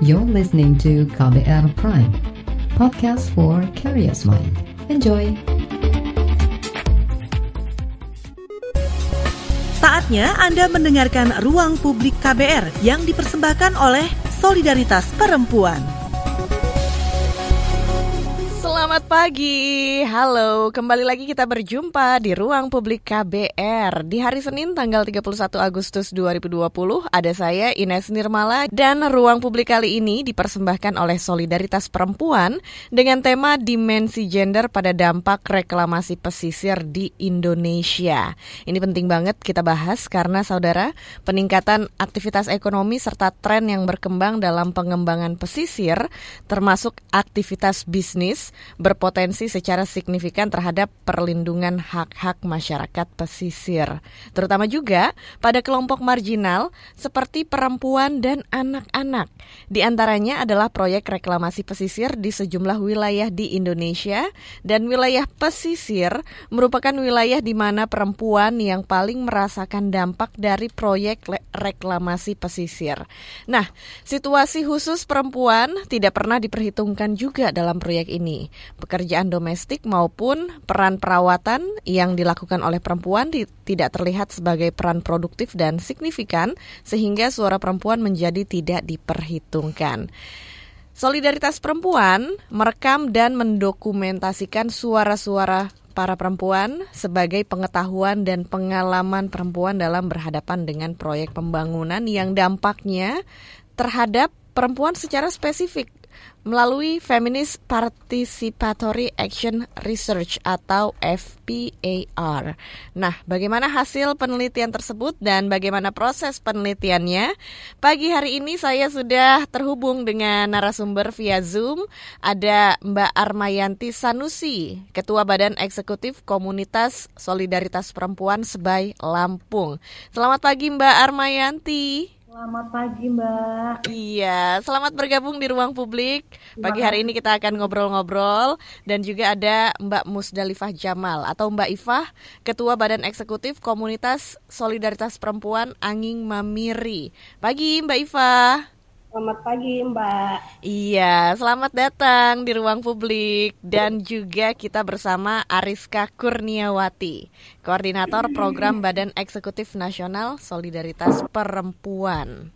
You're listening to KBR Prime, podcast for curious mind. Enjoy! Saatnya Anda mendengarkan Ruang Publik KBR yang dipersembahkan oleh Solidaritas Perempuan. Selamat pagi, halo. Kembali lagi kita berjumpa di Ruang Publik KBR. Di hari Senin tanggal 31 Agustus 2020, ada saya Ines Nirmala dan Ruang Publik kali ini dipersembahkan oleh Solidaritas Perempuan dengan tema Dimensi Gender pada Dampak Reklamasi Pesisir di Indonesia. Ini penting banget kita bahas karena saudara, peningkatan aktivitas ekonomi serta tren yang berkembang dalam pengembangan pesisir termasuk aktivitas bisnis berpotensi secara signifikan terhadap perlindungan hak-hak masyarakat pesisir, terutama juga pada kelompok marginal seperti perempuan dan anak-anak. Di antaranya adalah proyek reklamasi pesisir di sejumlah wilayah di Indonesia dan wilayah pesisir merupakan wilayah di mana perempuan yang paling merasakan dampak dari proyek reklamasi pesisir. Nah, situasi khusus perempuan tidak pernah diperhitungkan juga dalam proyek ini pekerjaan domestik maupun peran perawatan yang dilakukan oleh perempuan di, tidak terlihat sebagai peran produktif dan signifikan sehingga suara perempuan menjadi tidak diperhitungkan. Solidaritas perempuan merekam dan mendokumentasikan suara-suara para perempuan sebagai pengetahuan dan pengalaman perempuan dalam berhadapan dengan proyek pembangunan yang dampaknya terhadap perempuan secara spesifik melalui Feminist Participatory Action Research atau FPAR. Nah, bagaimana hasil penelitian tersebut dan bagaimana proses penelitiannya? Pagi hari ini saya sudah terhubung dengan narasumber via Zoom. Ada Mbak Armayanti Sanusi, Ketua Badan Eksekutif Komunitas Solidaritas Perempuan Sebai Lampung. Selamat pagi Mbak Armayanti. Selamat pagi Mbak. Iya, selamat bergabung di ruang publik. Pagi hari ini kita akan ngobrol-ngobrol dan juga ada Mbak Musdalifah Jamal atau Mbak Ifah, Ketua Badan Eksekutif Komunitas Solidaritas Perempuan Anging Mamiri. Pagi Mbak Ifah. Selamat pagi Mbak. Iya, selamat datang di ruang publik dan juga kita bersama Ariska Kurniawati, Koordinator Program Badan Eksekutif Nasional Solidaritas Perempuan.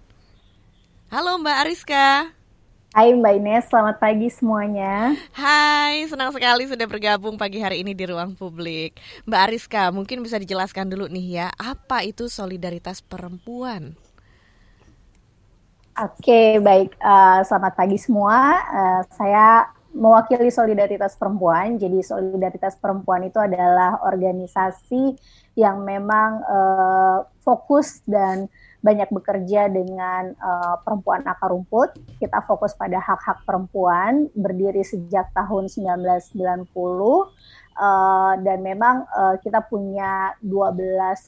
Halo Mbak Ariska. Hai Mbak Ines, selamat pagi semuanya. Hai, senang sekali sudah bergabung pagi hari ini di ruang publik. Mbak Ariska, mungkin bisa dijelaskan dulu nih ya, apa itu solidaritas perempuan? Oke, baik. Uh, selamat pagi semua. Uh, saya mewakili Solidaritas Perempuan. Jadi Solidaritas Perempuan itu adalah organisasi yang memang uh, fokus dan banyak bekerja dengan uh, perempuan akar rumput. Kita fokus pada hak-hak perempuan, berdiri sejak tahun 1990 Uh, dan memang uh, kita punya 12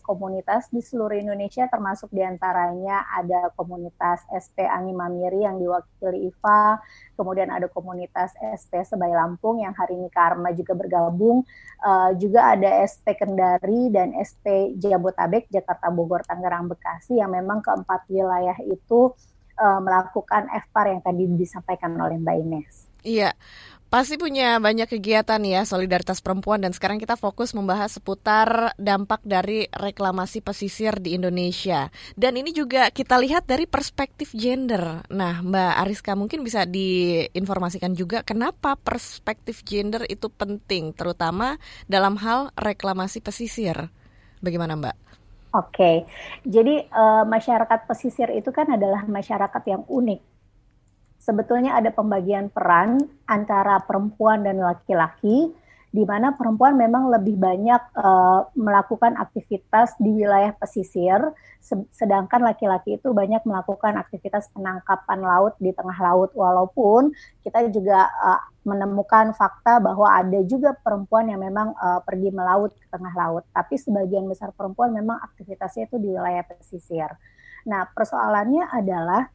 komunitas di seluruh Indonesia termasuk di antaranya ada komunitas SP Angin Mamiri yang diwakili IFA, kemudian ada komunitas SP Sebay Lampung yang hari ini Karma juga bergabung, uh, juga ada SP Kendari dan SP Jabotabek Jakarta Bogor Tangerang Bekasi yang memang keempat wilayah itu uh, melakukan FPAR yang tadi disampaikan oleh Mbak Ines. Iya. Pasti punya banyak kegiatan ya solidaritas perempuan dan sekarang kita fokus membahas seputar dampak dari reklamasi pesisir di Indonesia. Dan ini juga kita lihat dari perspektif gender. Nah, Mbak Ariska mungkin bisa diinformasikan juga kenapa perspektif gender itu penting terutama dalam hal reklamasi pesisir. Bagaimana, Mbak? Oke. Jadi uh, masyarakat pesisir itu kan adalah masyarakat yang unik sebetulnya ada pembagian peran antara perempuan dan laki-laki di mana perempuan memang lebih banyak uh, melakukan aktivitas di wilayah pesisir, sedangkan laki-laki itu banyak melakukan aktivitas penangkapan laut di tengah laut. Walaupun kita juga uh, menemukan fakta bahwa ada juga perempuan yang memang uh, pergi melaut ke tengah laut, tapi sebagian besar perempuan memang aktivitasnya itu di wilayah pesisir. Nah, persoalannya adalah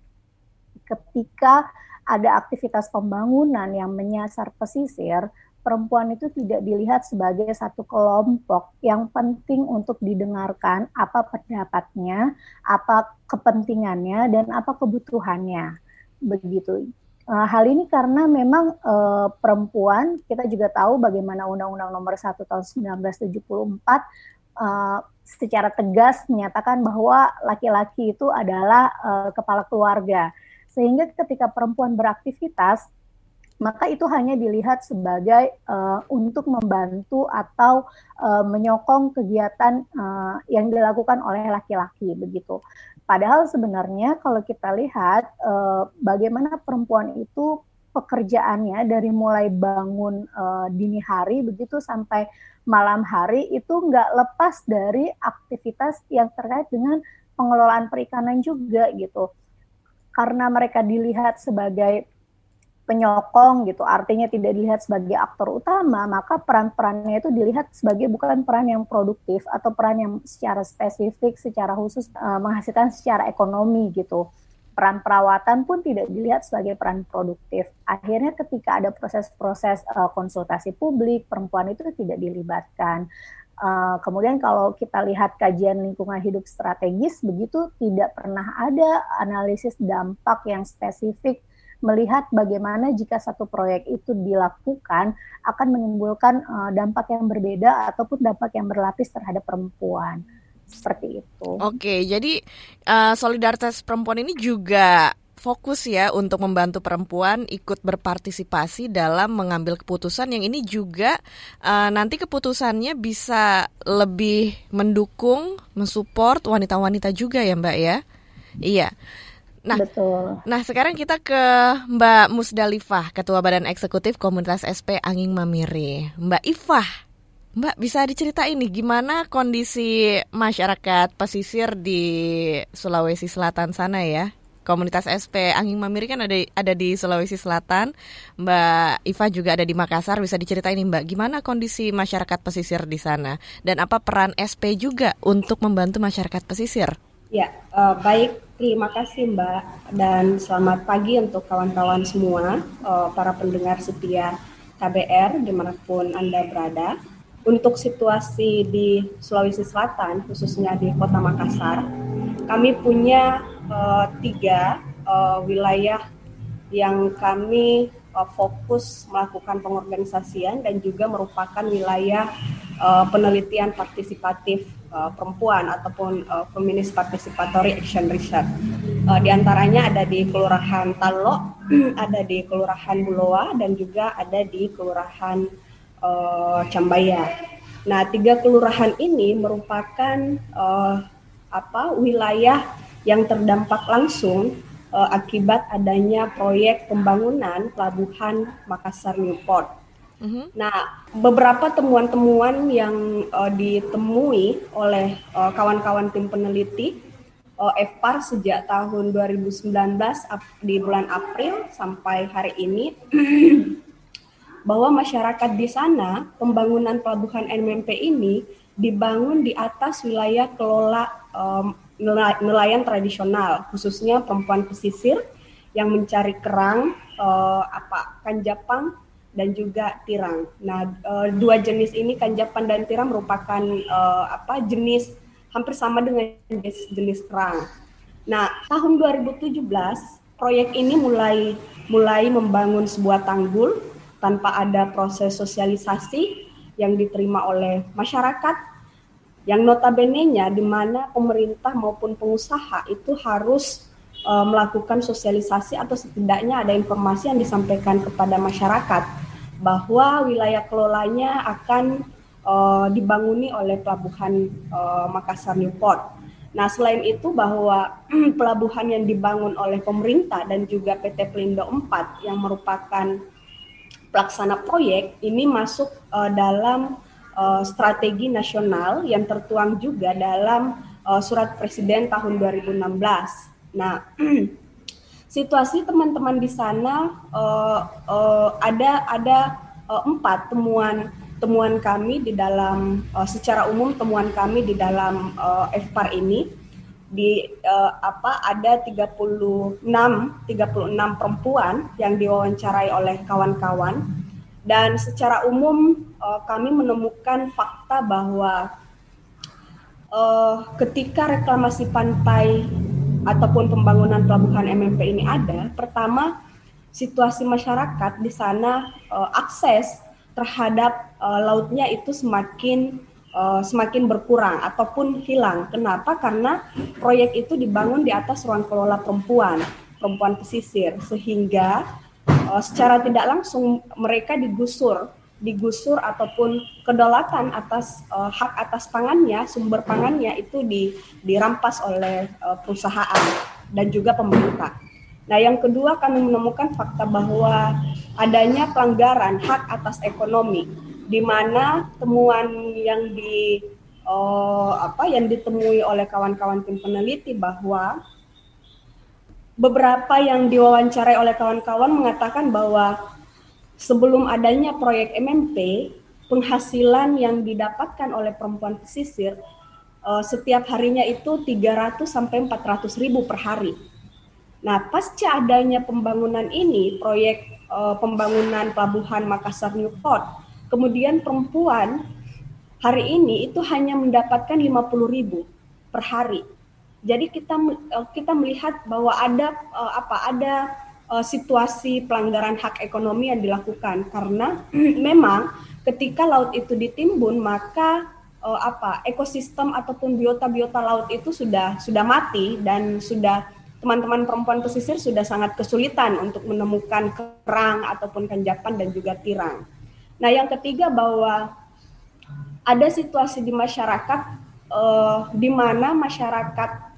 ketika ada aktivitas pembangunan yang menyasar pesisir, perempuan itu tidak dilihat sebagai satu kelompok yang penting untuk didengarkan apa pendapatnya, apa kepentingannya, dan apa kebutuhannya. begitu. Uh, hal ini karena memang uh, perempuan kita juga tahu bagaimana Undang-Undang Nomor 1 tahun 1974 uh, secara tegas menyatakan bahwa laki-laki itu adalah uh, kepala keluarga. Sehingga ketika perempuan beraktivitas maka itu hanya dilihat sebagai uh, untuk membantu atau uh, menyokong kegiatan uh, yang dilakukan oleh laki-laki begitu. Padahal sebenarnya kalau kita lihat uh, bagaimana perempuan itu pekerjaannya dari mulai bangun uh, dini hari begitu sampai malam hari itu nggak lepas dari aktivitas yang terkait dengan pengelolaan perikanan juga gitu. Karena mereka dilihat sebagai penyokong gitu, artinya tidak dilihat sebagai aktor utama, maka peran-perannya itu dilihat sebagai bukan peran yang produktif atau peran yang secara spesifik, secara khusus uh, menghasilkan secara ekonomi gitu. Peran perawatan pun tidak dilihat sebagai peran produktif. Akhirnya ketika ada proses-proses uh, konsultasi publik, perempuan itu tidak dilibatkan. Uh, kemudian kalau kita lihat kajian lingkungan hidup strategis, begitu tidak pernah ada analisis dampak yang spesifik melihat bagaimana jika satu proyek itu dilakukan akan menimbulkan uh, dampak yang berbeda ataupun dampak yang berlapis terhadap perempuan seperti itu. Oke, jadi uh, solidaritas perempuan ini juga fokus ya untuk membantu perempuan ikut berpartisipasi dalam mengambil keputusan yang ini juga uh, nanti keputusannya bisa lebih mendukung, mensupport wanita-wanita juga ya Mbak ya. Iya. Nah, Betul. Nah, sekarang kita ke Mbak Musdalifah, Ketua Badan Eksekutif Komunitas SP Angin Mamiri. Mbak Ifah, Mbak bisa diceritain nih gimana kondisi masyarakat pesisir di Sulawesi Selatan sana ya? Komunitas SP Angin Mamiri kan ada ada di Sulawesi Selatan. Mbak Iva juga ada di Makassar. Bisa diceritain nih Mbak, gimana kondisi masyarakat pesisir di sana dan apa peran SP juga untuk membantu masyarakat pesisir? Ya, uh, baik. Terima kasih Mbak dan selamat pagi untuk kawan-kawan semua, uh, para pendengar setia KBR di mana pun Anda berada. Untuk situasi di Sulawesi Selatan, khususnya di Kota Makassar, kami punya uh, tiga uh, wilayah yang kami uh, fokus melakukan pengorganisasian dan juga merupakan wilayah uh, penelitian partisipatif uh, perempuan ataupun uh, Feminist Participatory Action Research. Uh, di antaranya ada di Kelurahan Talo, ada di Kelurahan Buloa, dan juga ada di Kelurahan uh, Cambaya. Nah, tiga kelurahan ini merupakan uh, apa wilayah yang terdampak langsung uh, akibat adanya proyek pembangunan pelabuhan Makassar Newport Mm-hmm. Nah, beberapa temuan-temuan yang uh, ditemui oleh uh, kawan-kawan tim peneliti uh, EPAR sejak tahun 2019 di bulan April sampai hari ini bahwa masyarakat di sana pembangunan pelabuhan NMP ini dibangun di atas wilayah kelola um, nelayan tradisional khususnya perempuan pesisir yang mencari kerang uh, apa kanjapang dan juga tirang. Nah, uh, dua jenis ini kanjapan dan tirang merupakan uh, apa jenis hampir sama dengan jenis jenis kerang. Nah, tahun 2017 proyek ini mulai mulai membangun sebuah tanggul tanpa ada proses sosialisasi yang diterima oleh masyarakat yang notabene-nya di mana pemerintah maupun pengusaha itu harus uh, melakukan sosialisasi atau setidaknya ada informasi yang disampaikan kepada masyarakat bahwa wilayah kelolanya akan uh, dibanguni oleh pelabuhan uh, Makassar Newport. Nah, selain itu bahwa pelabuhan yang dibangun oleh pemerintah dan juga PT Pelindo 4 yang merupakan pelaksana proyek ini masuk uh, dalam uh, strategi nasional yang tertuang juga dalam uh, surat presiden tahun 2016. Nah, situasi teman-teman di sana uh, uh, ada ada uh, empat temuan temuan kami di dalam uh, secara umum temuan kami di dalam uh, FPAR ini di uh, apa ada 36 36 perempuan yang diwawancarai oleh kawan-kawan dan secara umum uh, kami menemukan fakta bahwa uh, ketika reklamasi pantai ataupun pembangunan pelabuhan MMP ini ada, pertama situasi masyarakat di sana uh, akses terhadap uh, lautnya itu semakin uh, semakin berkurang ataupun hilang. Kenapa? Karena proyek itu dibangun di atas ruang kelola perempuan, perempuan pesisir, sehingga uh, secara tidak langsung mereka digusur digusur ataupun kedaulatan atas uh, hak atas pangannya, sumber pangannya itu di, dirampas oleh uh, perusahaan dan juga pemerintah. Nah, yang kedua kami menemukan fakta bahwa adanya pelanggaran hak atas ekonomi di mana temuan yang di uh, apa yang ditemui oleh kawan-kawan tim peneliti bahwa beberapa yang diwawancarai oleh kawan-kawan mengatakan bahwa sebelum adanya proyek MMP, penghasilan yang didapatkan oleh perempuan pesisir uh, setiap harinya itu 300 sampai 400 ribu per hari. Nah, pasca adanya pembangunan ini, proyek uh, pembangunan pelabuhan Makassar Newport, kemudian perempuan hari ini itu hanya mendapatkan 50 ribu per hari. Jadi kita uh, kita melihat bahwa ada uh, apa ada uh, situasi pelanggaran hak ekonomi yang dilakukan karena memang ketika laut itu ditimbun maka apa ekosistem ataupun biota-biota laut itu sudah sudah mati dan sudah teman-teman perempuan pesisir sudah sangat kesulitan untuk menemukan kerang ataupun kanjapan dan juga tirang. Nah, yang ketiga bahwa ada situasi di masyarakat uh, di mana masyarakat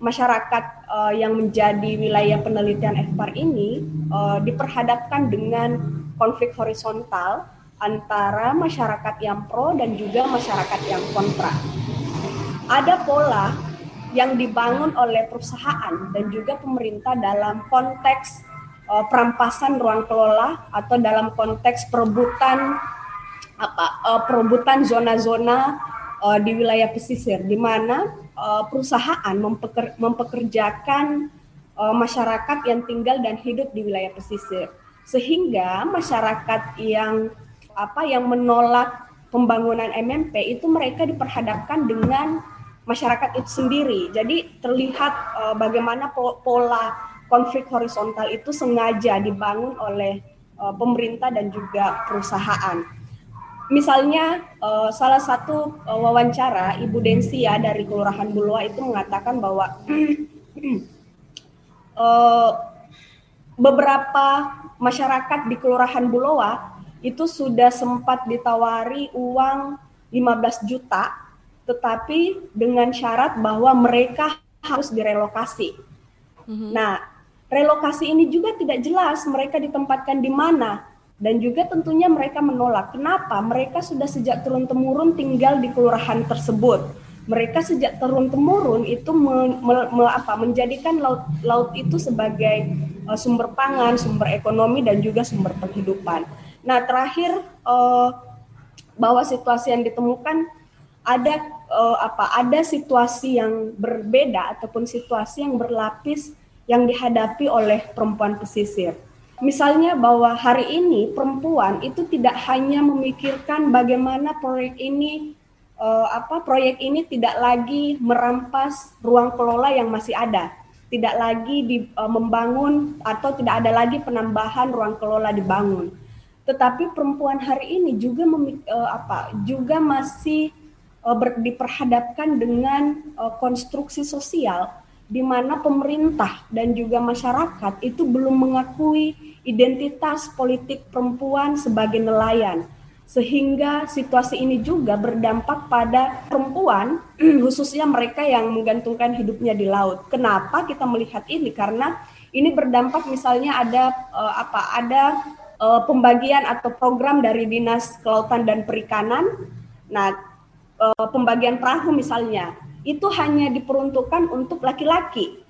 masyarakat uh, yang menjadi wilayah penelitian FPAR ini uh, diperhadapkan dengan konflik horizontal antara masyarakat yang pro dan juga masyarakat yang kontra. Ada pola yang dibangun oleh perusahaan dan juga pemerintah dalam konteks uh, perampasan ruang kelola atau dalam konteks perebutan apa uh, perebutan zona-zona uh, di wilayah pesisir di mana uh, perusahaan mempeker, mempekerjakan uh, masyarakat yang tinggal dan hidup di wilayah pesisir sehingga masyarakat yang apa yang menolak pembangunan MMP itu mereka diperhadapkan dengan masyarakat itu sendiri. Jadi terlihat uh, bagaimana pola konflik horizontal itu sengaja dibangun oleh uh, pemerintah dan juga perusahaan misalnya uh, salah satu uh, wawancara Ibu Densia dari Kelurahan Bulwa itu mengatakan bahwa uh, beberapa masyarakat di Kelurahan Bulwa itu sudah sempat ditawari uang 15 juta tetapi dengan syarat bahwa mereka harus direlokasi. Mm-hmm. Nah, relokasi ini juga tidak jelas mereka ditempatkan di mana dan juga tentunya mereka menolak. Kenapa? Mereka sudah sejak turun temurun tinggal di kelurahan tersebut. Mereka sejak turun temurun itu me, me, me, apa, menjadikan laut laut itu sebagai uh, sumber pangan, sumber ekonomi dan juga sumber penghidupan. Nah terakhir uh, bahwa situasi yang ditemukan ada uh, apa? Ada situasi yang berbeda ataupun situasi yang berlapis yang dihadapi oleh perempuan pesisir Misalnya bahwa hari ini perempuan itu tidak hanya memikirkan bagaimana proyek ini uh, apa proyek ini tidak lagi merampas ruang kelola yang masih ada, tidak lagi di, uh, membangun atau tidak ada lagi penambahan ruang kelola dibangun. Tetapi perempuan hari ini juga memik, uh, apa juga masih uh, ber, diperhadapkan dengan konstruksi sosial di mana pemerintah dan juga masyarakat itu belum mengakui identitas politik perempuan sebagai nelayan. Sehingga situasi ini juga berdampak pada perempuan, khususnya mereka yang menggantungkan hidupnya di laut. Kenapa kita melihat ini? Karena ini berdampak misalnya ada uh, apa? Ada uh, pembagian atau program dari Dinas Kelautan dan Perikanan. Nah, uh, pembagian perahu misalnya itu hanya diperuntukkan untuk laki-laki.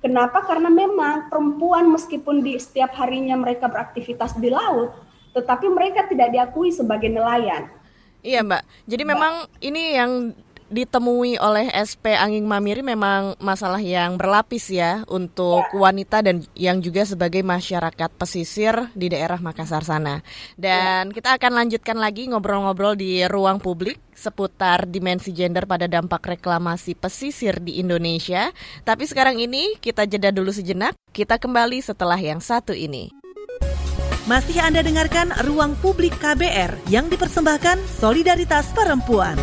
Kenapa? Karena memang perempuan meskipun di setiap harinya mereka beraktivitas di laut, tetapi mereka tidak diakui sebagai nelayan. Iya, Mbak. Jadi Mbak. memang ini yang ditemui oleh SP Anging Mamiri memang masalah yang berlapis ya untuk ya. wanita dan yang juga sebagai masyarakat pesisir di daerah Makassar sana. Dan ya. kita akan lanjutkan lagi ngobrol-ngobrol di ruang publik seputar dimensi gender pada dampak reklamasi pesisir di Indonesia. Tapi sekarang ini kita jeda dulu sejenak. Kita kembali setelah yang satu ini. Masih Anda dengarkan Ruang Publik KBR yang dipersembahkan Solidaritas Perempuan.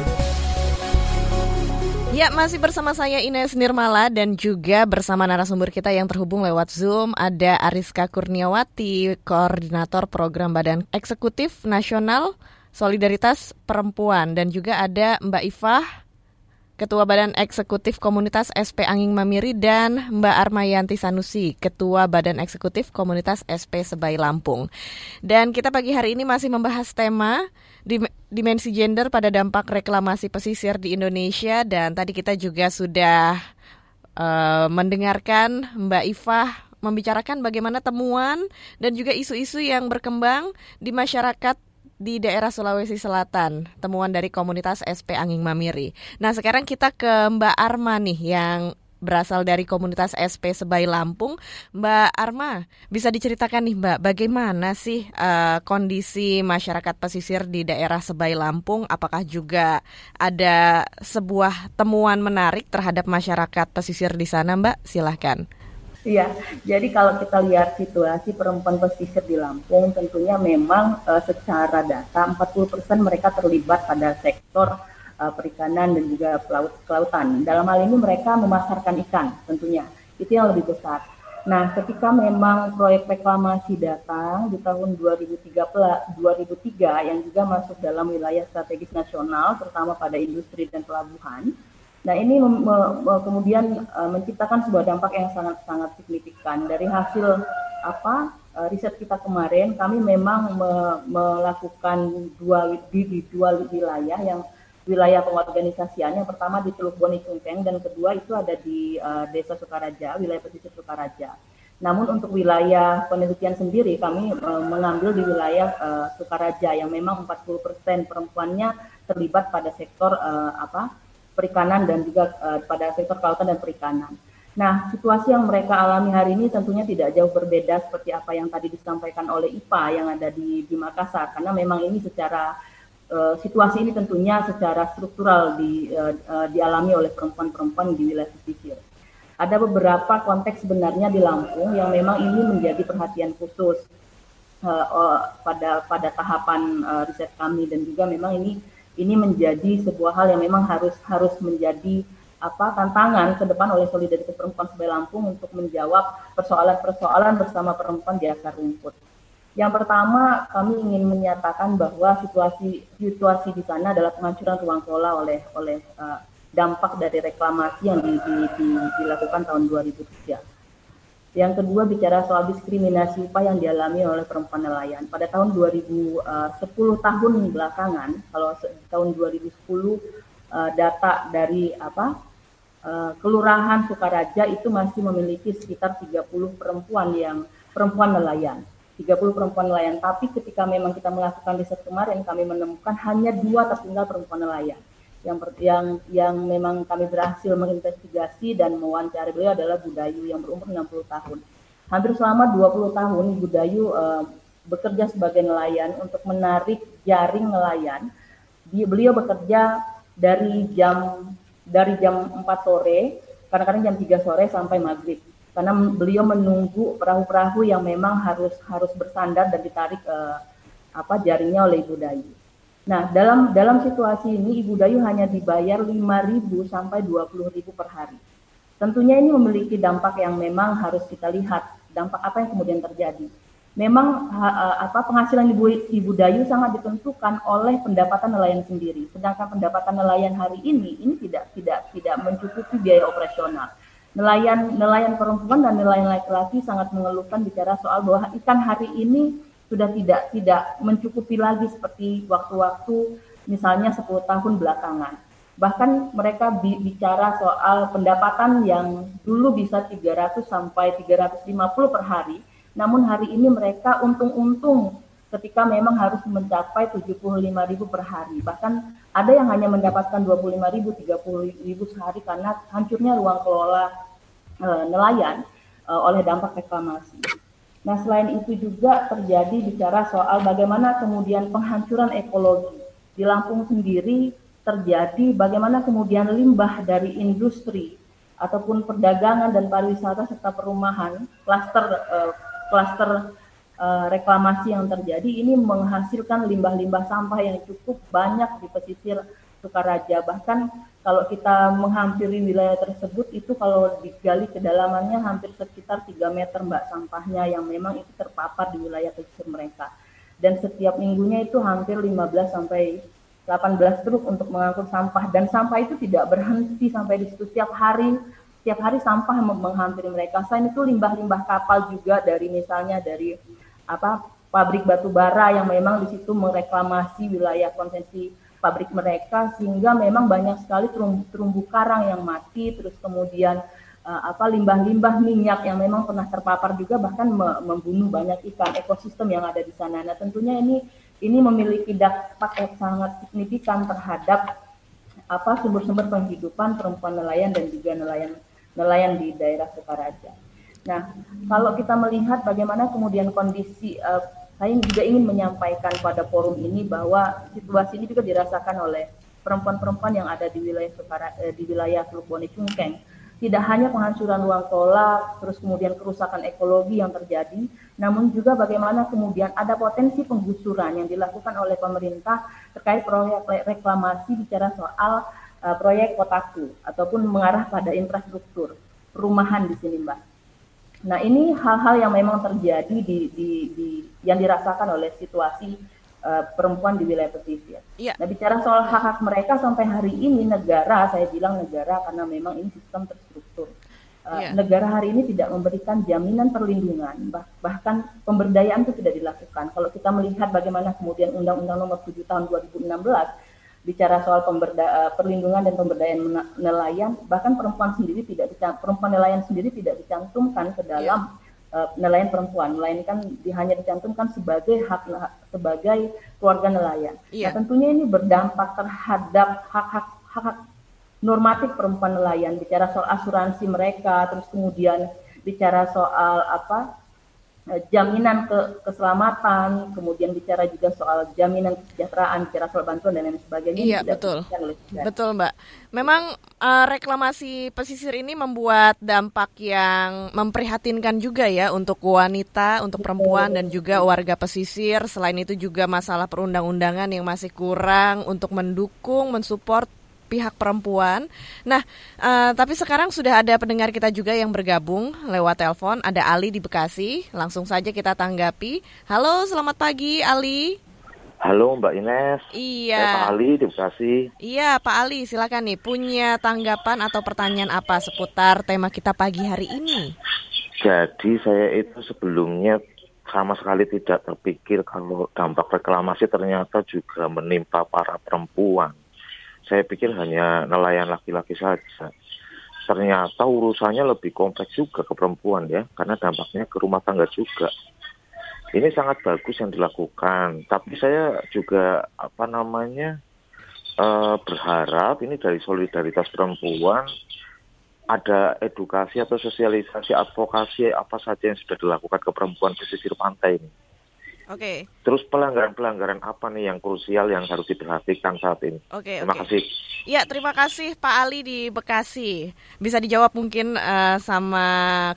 Ya, masih bersama saya Ines Nirmala dan juga bersama narasumber kita yang terhubung lewat Zoom ada Ariska Kurniawati, Koordinator Program Badan Eksekutif Nasional Solidaritas Perempuan dan juga ada Mbak Ifah, Ketua Badan Eksekutif Komunitas SP Anging Mamiri dan Mbak Armayanti Sanusi, Ketua Badan Eksekutif Komunitas SP Sebai Lampung. Dan kita pagi hari ini masih membahas tema dimensi gender pada dampak reklamasi pesisir di Indonesia dan tadi kita juga sudah uh, mendengarkan Mbak Ifah membicarakan bagaimana temuan dan juga isu-isu yang berkembang di masyarakat di daerah Sulawesi Selatan, temuan dari komunitas SP Anging Mamiri. Nah, sekarang kita ke Mbak Arma nih yang berasal dari komunitas SP Sebai Lampung. Mbak Arma, bisa diceritakan nih Mbak, bagaimana sih uh, kondisi masyarakat pesisir di daerah Sebai Lampung? Apakah juga ada sebuah temuan menarik terhadap masyarakat pesisir di sana Mbak? Silahkan. Iya, jadi kalau kita lihat situasi perempuan pesisir di Lampung, tentunya memang uh, secara data 40% mereka terlibat pada sektor uh, perikanan dan juga pelaut kelautan. Dalam hal ini mereka memasarkan ikan tentunya. Itu yang lebih besar. Nah, ketika memang proyek reklamasi datang di tahun 2003, 2003 yang juga masuk dalam wilayah strategis nasional, terutama pada industri dan pelabuhan, Nah ini kemudian uh, menciptakan sebuah dampak yang sangat-sangat signifikan. Dari hasil apa uh, riset kita kemarin, kami memang me, melakukan dua di, di dua wilayah yang wilayah pengorganisasian. Yang pertama di Teluk Boni Cungkeng dan kedua itu ada di uh, Desa Sukaraja, wilayah pesisir Sukaraja. Namun untuk wilayah penelitian sendiri kami uh, mengambil di wilayah uh, Sukaraja yang memang 40% perempuannya terlibat pada sektor uh, apa perikanan dan juga uh, pada sektor kelautan dan perikanan. Nah, situasi yang mereka alami hari ini tentunya tidak jauh berbeda seperti apa yang tadi disampaikan oleh IPA yang ada di, di Makassar, karena memang ini secara uh, situasi ini tentunya secara struktural di, uh, dialami oleh perempuan-perempuan di wilayah pesisir. Ada beberapa konteks sebenarnya di Lampung yang memang ini menjadi perhatian khusus uh, pada pada tahapan uh, riset kami dan juga memang ini ini menjadi sebuah hal yang memang harus harus menjadi apa tantangan ke depan oleh solidaritas perempuan sebagai Lampung untuk menjawab persoalan-persoalan bersama perempuan di akar rumput. Yang pertama, kami ingin menyatakan bahwa situasi situasi di sana adalah penghancuran ruang kelola oleh oleh uh, dampak dari reklamasi yang di, di, di, dilakukan tahun 2003. Yang kedua bicara soal diskriminasi upah yang dialami oleh perempuan nelayan. Pada tahun 2010 uh, tahun belakangan, kalau tahun 2010 uh, data dari apa Kelurahan Sukaraja itu masih memiliki sekitar 30 perempuan yang perempuan nelayan 30 perempuan nelayan. Tapi ketika memang kita melakukan riset kemarin, kami menemukan hanya dua tertinggal perempuan nelayan. Yang yang yang memang kami berhasil menginvestigasi dan mewawancari beliau adalah Budayu yang berumur 60 tahun. Hampir selama 20 tahun Budayu uh, bekerja sebagai nelayan untuk menarik jaring nelayan. Beliau bekerja dari jam dari jam 4 sore, kadang-kadang jam 3 sore sampai maghrib karena beliau menunggu perahu-perahu yang memang harus harus bersandar dan ditarik uh, apa jaringnya oleh Ibu Dayu. Nah, dalam dalam situasi ini Ibu Dayu hanya dibayar 5.000 sampai 20.000 per hari. Tentunya ini memiliki dampak yang memang harus kita lihat dampak apa yang kemudian terjadi. Memang ha, apa penghasilan Ibu Ibu Dayu sangat ditentukan oleh pendapatan nelayan sendiri. Sedangkan pendapatan nelayan hari ini ini tidak tidak tidak mencukupi biaya operasional nelayan nelayan perempuan dan nelayan laki-laki sangat mengeluhkan bicara soal bahwa ikan hari ini sudah tidak tidak mencukupi lagi seperti waktu-waktu misalnya 10 tahun belakangan. Bahkan mereka bicara soal pendapatan yang dulu bisa 300 sampai 350 per hari, namun hari ini mereka untung-untung ketika memang harus mencapai 75.000 per hari. Bahkan ada yang hanya mendapatkan 25.000, 30.000 sehari karena hancurnya ruang kelola e, nelayan e, oleh dampak reklamasi. Nah, selain itu juga terjadi bicara soal bagaimana kemudian penghancuran ekologi. Di Lampung sendiri terjadi bagaimana kemudian limbah dari industri ataupun perdagangan dan pariwisata serta perumahan, klaster uh, klaster reklamasi yang terjadi ini menghasilkan limbah-limbah sampah yang cukup banyak di pesisir Sukaraja. Bahkan kalau kita menghampiri wilayah tersebut itu kalau digali kedalamannya hampir sekitar 3 meter mbak sampahnya yang memang itu terpapar di wilayah pesisir mereka. Dan setiap minggunya itu hampir 15 sampai 18 truk untuk mengangkut sampah dan sampah itu tidak berhenti sampai di situ setiap hari setiap hari sampah menghampiri mereka. Selain itu limbah-limbah kapal juga dari misalnya dari apa pabrik batu bara yang memang di situ mereklamasi wilayah konsesi pabrik mereka sehingga memang banyak sekali terumbu, terumbu karang yang mati terus kemudian uh, apa limbah-limbah minyak yang memang pernah terpapar juga bahkan membunuh banyak ikan ekosistem yang ada di sana. Nah, tentunya ini ini memiliki dampak yang sangat signifikan terhadap apa sumber-sumber penghidupan perempuan nelayan dan juga nelayan nelayan di daerah Sukaraja. Nah, kalau kita melihat bagaimana kemudian kondisi uh, saya juga ingin menyampaikan pada forum ini bahwa situasi ini juga dirasakan oleh perempuan-perempuan yang ada di wilayah eh, di wilayah Teluk Bone Cungkeng tidak hanya penghancuran ruang tolak, terus kemudian kerusakan ekologi yang terjadi, namun juga bagaimana kemudian ada potensi penggusuran yang dilakukan oleh pemerintah terkait proyek reklamasi bicara soal uh, proyek kotaku ataupun mengarah pada infrastruktur perumahan di sini, Mbak. Nah, ini hal-hal yang memang terjadi di, di, di yang dirasakan oleh situasi uh, perempuan di wilayah pesisir. Ya. Nah, bicara soal hak-hak mereka sampai hari ini negara, saya bilang negara karena memang ini sistem terstruktur. Uh, ya. Negara hari ini tidak memberikan jaminan perlindungan, bah bahkan pemberdayaan itu tidak dilakukan. Kalau kita melihat bagaimana kemudian Undang-Undang Nomor 7 Tahun 2016 bicara soal pemberda uh, perlindungan dan pemberdayaan nelayan, bahkan perempuan sendiri tidak perempuan nelayan sendiri tidak dicantumkan ke dalam ya uh, nelayan perempuan. Nelayan kan di, hanya dicantumkan sebagai hak sebagai keluarga nelayan. Iya. Nah, tentunya ini berdampak terhadap hak-hak hak normatif perempuan nelayan. Bicara soal asuransi mereka, terus kemudian bicara soal apa Eh, jaminan ke keselamatan, kemudian bicara juga soal jaminan kesejahteraan, bicara soal bantuan dan lain sebagainya. Iya betul, betul Mbak. Memang uh, reklamasi pesisir ini membuat dampak yang memprihatinkan juga ya untuk wanita, untuk perempuan dan juga warga pesisir. Selain itu juga masalah perundang-undangan yang masih kurang untuk mendukung, mensupport pihak perempuan. Nah, uh, tapi sekarang sudah ada pendengar kita juga yang bergabung lewat telepon. Ada Ali di Bekasi. Langsung saja kita tanggapi. Halo, selamat pagi Ali. Halo Mbak Ines. Iya. Saya Pak Ali di Bekasi. Iya Pak Ali, silakan nih punya tanggapan atau pertanyaan apa seputar tema kita pagi hari ini? Jadi saya itu sebelumnya sama sekali tidak terpikir kalau dampak reklamasi ternyata juga menimpa para perempuan saya pikir hanya nelayan laki-laki saja. Ternyata urusannya lebih kompleks juga ke perempuan ya, karena dampaknya ke rumah tangga juga. Ini sangat bagus yang dilakukan, tapi saya juga apa namanya uh, berharap ini dari solidaritas perempuan ada edukasi atau sosialisasi advokasi apa saja yang sudah dilakukan ke perempuan pesisir pantai ini Oke. Okay. Terus pelanggaran-pelanggaran apa nih yang krusial yang harus diperhatikan saat ini? Oke. Okay, terima okay. kasih. Ya, terima kasih Pak Ali di Bekasi. Bisa dijawab mungkin uh, sama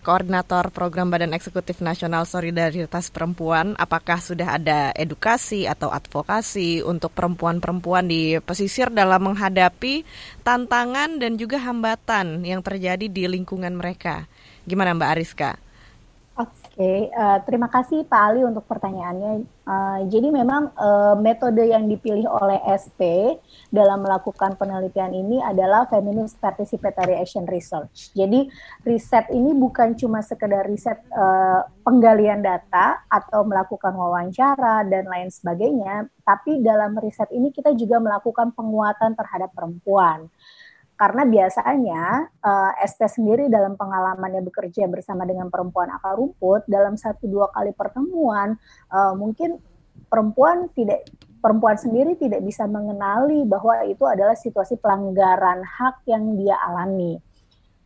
koordinator program Badan Eksekutif Nasional Solidaritas Perempuan, apakah sudah ada edukasi atau advokasi untuk perempuan-perempuan di pesisir dalam menghadapi tantangan dan juga hambatan yang terjadi di lingkungan mereka? Gimana Mbak Ariska? Oke, uh, terima kasih Pak Ali untuk pertanyaannya. Uh, jadi memang uh, metode yang dipilih oleh SP dalam melakukan penelitian ini adalah Feminist Participatory Action Research. Jadi riset ini bukan cuma sekedar riset uh, penggalian data atau melakukan wawancara dan lain sebagainya, tapi dalam riset ini kita juga melakukan penguatan terhadap perempuan karena biasanya uh, eh, SP sendiri dalam pengalamannya bekerja bersama dengan perempuan akar rumput dalam satu dua kali pertemuan uh, mungkin perempuan tidak perempuan sendiri tidak bisa mengenali bahwa itu adalah situasi pelanggaran hak yang dia alami.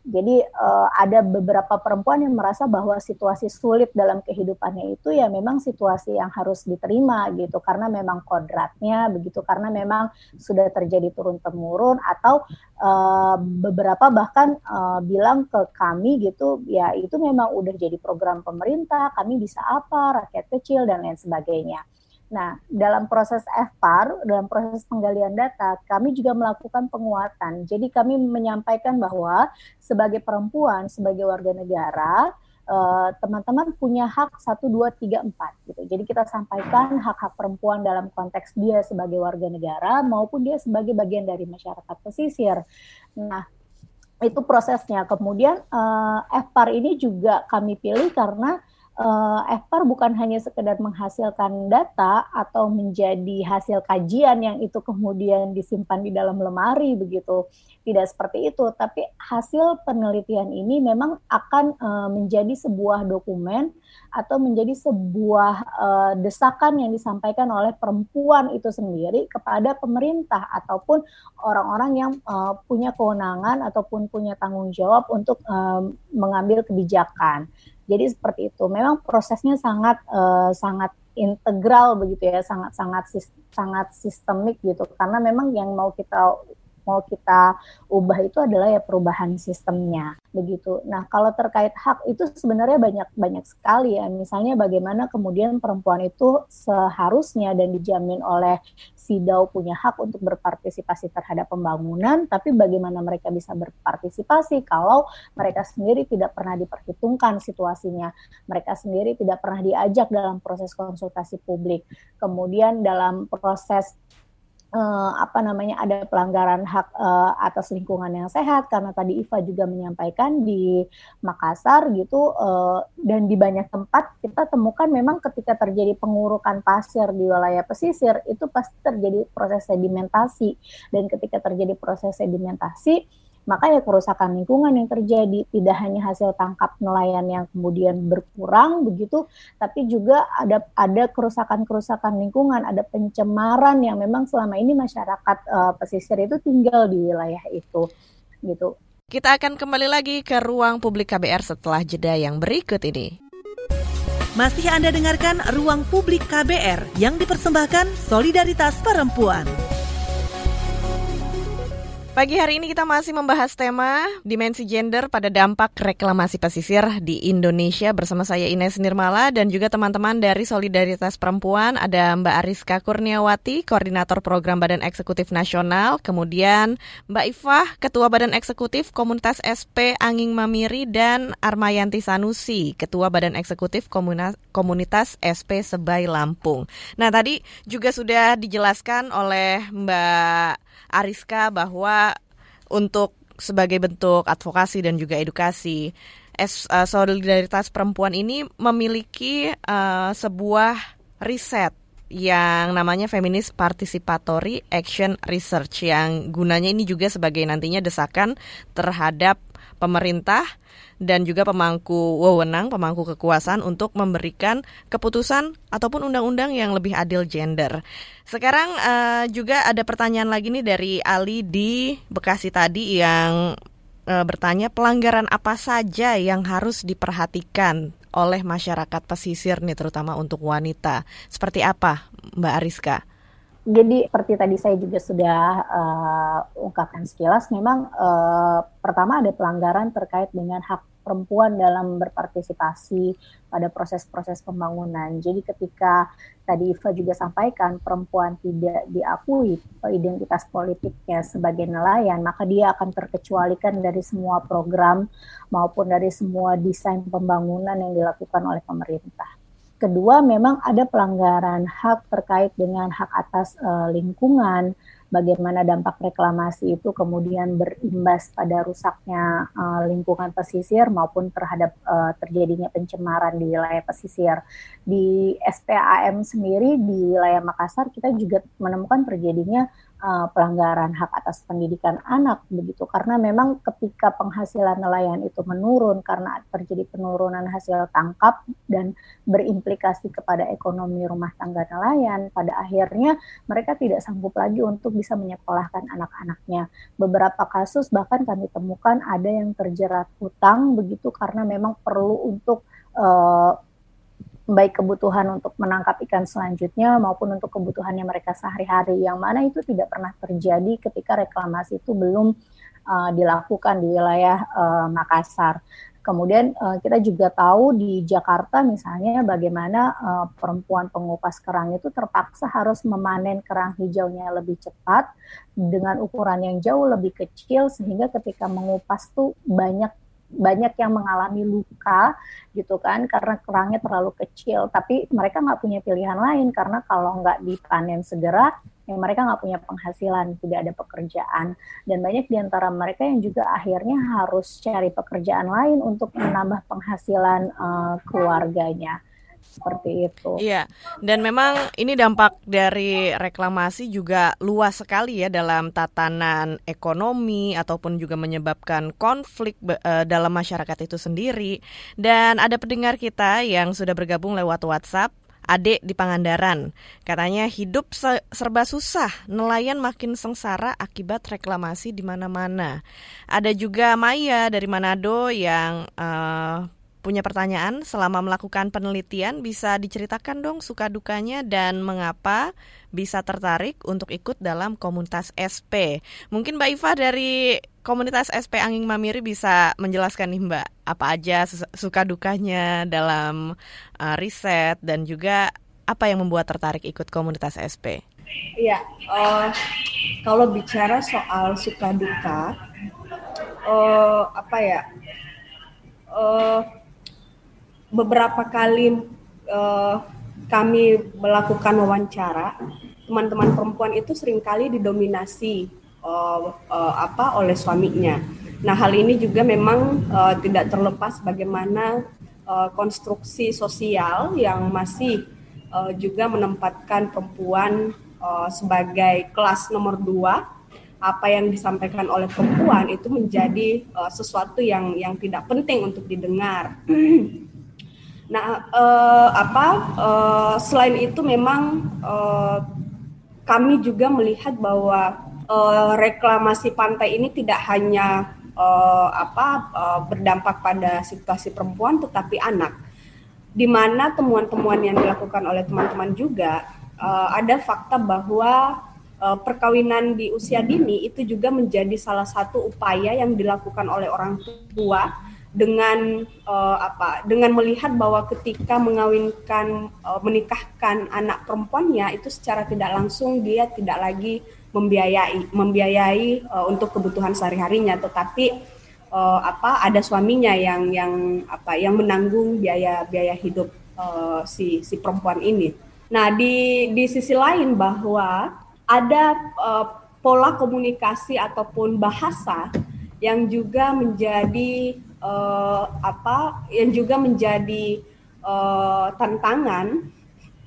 Jadi uh, ada beberapa perempuan yang merasa bahwa situasi sulit dalam kehidupannya itu ya memang situasi yang harus diterima gitu karena memang kodratnya begitu karena memang sudah terjadi turun temurun atau uh, beberapa bahkan uh, bilang ke kami gitu ya itu memang udah jadi program pemerintah kami bisa apa rakyat kecil dan lain sebagainya. Nah, dalam proses FPAR, dalam proses penggalian data, kami juga melakukan penguatan. Jadi kami menyampaikan bahwa sebagai perempuan, sebagai warga negara, eh, teman-teman uh, punya hak 1, 2, 3, 4 gitu. Jadi kita sampaikan hak-hak perempuan dalam konteks dia sebagai warga negara maupun dia sebagai bagian dari masyarakat pesisir. Nah, itu prosesnya. Kemudian uh, FPAR ini juga kami pilih karena uh, eh, FPAR bukan hanya sekedar menghasilkan data atau menjadi hasil kajian yang itu kemudian disimpan di dalam lemari begitu. Tidak seperti itu, tapi hasil penelitian ini memang akan uh, menjadi sebuah dokumen atau menjadi sebuah uh, desakan yang disampaikan oleh perempuan itu sendiri kepada pemerintah ataupun orang-orang yang uh, punya kewenangan ataupun punya tanggung jawab untuk uh, mengambil kebijakan. Jadi seperti itu. Memang prosesnya sangat uh, sangat integral begitu ya, sangat sangat sangat sistemik gitu. Karena memang yang mau kita mau kita ubah itu adalah ya perubahan sistemnya begitu. Nah kalau terkait hak itu sebenarnya banyak banyak sekali ya. Misalnya bagaimana kemudian perempuan itu seharusnya dan dijamin oleh SIDAU punya hak untuk berpartisipasi terhadap pembangunan, tapi bagaimana mereka bisa berpartisipasi kalau mereka sendiri tidak pernah diperhitungkan situasinya, mereka sendiri tidak pernah diajak dalam proses konsultasi publik, kemudian dalam proses uh, apa namanya ada pelanggaran hak uh, atas lingkungan yang sehat karena tadi Iva juga menyampaikan di Makassar gitu uh, dan di banyak tempat kita temukan memang ketika terjadi pengurukan pasir di wilayah pesisir itu pasti terjadi proses sedimentasi dan ketika terjadi proses sedimentasi maka ya kerusakan lingkungan yang terjadi. Tidak hanya hasil tangkap nelayan yang kemudian berkurang begitu tapi juga ada ada kerusakan-kerusakan lingkungan ada pencemaran yang memang selama ini masyarakat uh, pesisir itu tinggal di wilayah itu gitu. Kita akan kembali lagi ke ruang publik KBR setelah jeda yang berikut ini. Masih Anda dengarkan Ruang Publik KBR yang dipersembahkan Solidaritas Perempuan. Pagi hari ini kita masih membahas tema dimensi gender pada dampak reklamasi pesisir di Indonesia bersama saya Ines Nirmala dan juga teman-teman dari Solidaritas Perempuan ada Mbak Ariska Kurniawati, Koordinator Program Badan Eksekutif Nasional, kemudian Mbak Ifah, Ketua Badan Eksekutif Komunitas SP Anging Mamiri dan Armayanti Sanusi, Ketua Badan Eksekutif Komunitas SP Sebai Lampung. Nah tadi juga sudah dijelaskan oleh Mbak Ariska bahwa untuk sebagai bentuk advokasi dan juga edukasi es, uh, solidaritas perempuan ini memiliki uh, sebuah riset yang namanya Feminist Participatory Action Research yang gunanya ini juga sebagai nantinya desakan terhadap pemerintah dan juga pemangku wewenang, pemangku kekuasaan untuk memberikan keputusan ataupun undang-undang yang lebih adil gender. Sekarang uh, juga ada pertanyaan lagi nih dari Ali di Bekasi tadi yang uh, bertanya pelanggaran apa saja yang harus diperhatikan oleh masyarakat pesisir nih terutama untuk wanita. Seperti apa Mbak Ariska? Jadi seperti tadi saya juga sudah uh, ungkapkan sekilas, memang uh, pertama ada pelanggaran terkait dengan hak perempuan dalam berpartisipasi pada proses-proses pembangunan. Jadi ketika tadi Iva juga sampaikan perempuan tidak diakui identitas politiknya sebagai nelayan, maka dia akan terkecualikan dari semua program maupun dari semua desain pembangunan yang dilakukan oleh pemerintah. Kedua, memang ada pelanggaran hak terkait dengan hak atas uh, lingkungan, bagaimana dampak reklamasi itu kemudian berimbas pada rusaknya uh, lingkungan pesisir maupun terhadap uh, terjadinya pencemaran di wilayah pesisir. Di SPAM sendiri di wilayah Makassar kita juga menemukan terjadinya uh, pelanggaran hak atas pendidikan anak begitu. Karena memang ketika penghasilan nelayan itu menurun karena terjadi penurunan hasil tangkap dan berimplikasi kepada ekonomi rumah tangga nelayan pada akhirnya mereka tidak sanggup lagi untuk bisa menyekolahkan anak-anaknya. Beberapa kasus bahkan kami temukan ada yang terjerat hutang begitu karena memang perlu untuk uh, baik kebutuhan untuk menangkap ikan selanjutnya maupun untuk kebutuhannya mereka sehari-hari yang mana itu tidak pernah terjadi ketika reklamasi itu belum uh, dilakukan di wilayah uh, Makassar. Kemudian uh, kita juga tahu di Jakarta misalnya bagaimana uh, perempuan pengupas kerang itu terpaksa harus memanen kerang hijaunya lebih cepat dengan ukuran yang jauh lebih kecil sehingga ketika mengupas tuh banyak banyak yang mengalami luka gitu kan karena kerangnya terlalu kecil. Tapi mereka nggak punya pilihan lain karena kalau nggak dipanen segera ya mereka nggak punya penghasilan tidak ada pekerjaan. Dan banyak di antara mereka yang juga akhirnya harus cari pekerjaan lain untuk menambah penghasilan uh, keluarganya seperti itu. Iya, dan memang ini dampak dari reklamasi juga luas sekali ya dalam tatanan ekonomi ataupun juga menyebabkan konflik uh, dalam masyarakat itu sendiri. Dan ada pendengar kita yang sudah bergabung lewat WhatsApp Adik di Pangandaran. Katanya hidup serba susah, nelayan makin sengsara akibat reklamasi di mana-mana. Ada juga Maya dari Manado yang uh, punya pertanyaan selama melakukan penelitian bisa diceritakan dong suka dukanya dan mengapa bisa tertarik untuk ikut dalam komunitas SP. Mungkin Mbak Iva dari komunitas SP Angin Mamiri bisa menjelaskan nih Mbak apa aja suka dukanya dalam uh, riset dan juga apa yang membuat tertarik ikut komunitas SP. Iya, uh, kalau bicara soal suka duka, uh, apa ya? Uh, beberapa kali uh, kami melakukan wawancara, teman-teman perempuan itu sering kali didominasi uh, uh, apa oleh suaminya. Nah, hal ini juga memang uh, tidak terlepas bagaimana uh, konstruksi sosial yang masih uh, juga menempatkan perempuan uh, sebagai kelas nomor dua apa yang disampaikan oleh perempuan itu menjadi uh, sesuatu yang yang tidak penting untuk didengar. Nah, uh, apa uh, selain itu memang uh, kami juga melihat bahwa uh, reklamasi pantai ini tidak hanya uh, apa uh, berdampak pada situasi perempuan tetapi anak. Di mana temuan-temuan yang dilakukan oleh teman-teman juga uh, ada fakta bahwa uh, perkawinan di usia dini itu juga menjadi salah satu upaya yang dilakukan oleh orang tua dengan uh, apa dengan melihat bahwa ketika mengawinkan uh, menikahkan anak perempuannya itu secara tidak langsung dia tidak lagi membiayai membiayai uh, untuk kebutuhan sehari-harinya tetapi uh, apa ada suaminya yang yang apa yang menanggung biaya biaya hidup uh, si si perempuan ini. Nah, di di sisi lain bahwa ada uh, pola komunikasi ataupun bahasa yang juga menjadi uh, apa yang juga menjadi uh, tantangan.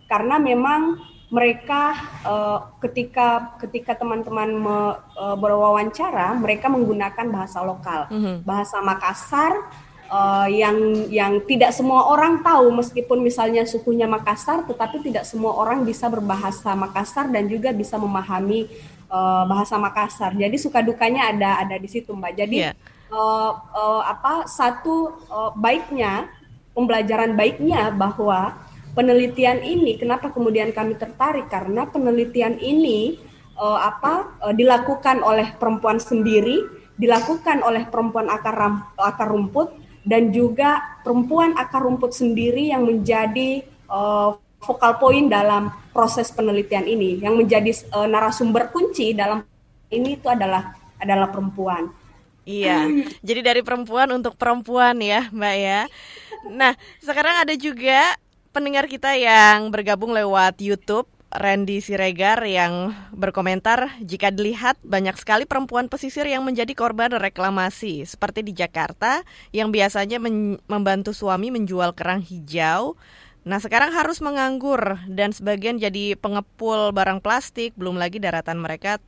Karena memang mereka uh, ketika ketika teman-teman me, uh, berwawancara mereka menggunakan bahasa lokal. Mm -hmm. bahasa Makassar uh, yang yang tidak semua orang tahu. Meskipun misalnya sukunya Makassar tetapi tidak semua orang bisa berbahasa Makassar dan juga bisa memahami uh, bahasa Makassar. Jadi suka dukanya ada ada di situ mbak. Jadi yeah uh, uh, apa satu uh, baiknya pembelajaran baiknya bahwa penelitian ini kenapa kemudian kami tertarik? Karena penelitian ini uh, apa uh, dilakukan oleh perempuan sendiri dilakukan oleh perempuan akar ram, akar rumput dan juga perempuan akar rumput sendiri yang menjadi uh, vokal point dalam proses penelitian ini. Yang menjadi uh, narasumber kunci dalam ini itu adalah adalah perempuan Iya, jadi dari perempuan untuk perempuan ya Mbak ya. Nah, sekarang ada juga pendengar kita yang bergabung lewat YouTube Randy Siregar yang berkomentar jika dilihat banyak sekali perempuan pesisir yang menjadi korban reklamasi. Seperti di Jakarta yang biasanya membantu suami menjual kerang hijau. Nah sekarang harus menganggur dan sebagian jadi pengepul barang plastik. Belum lagi daratan mereka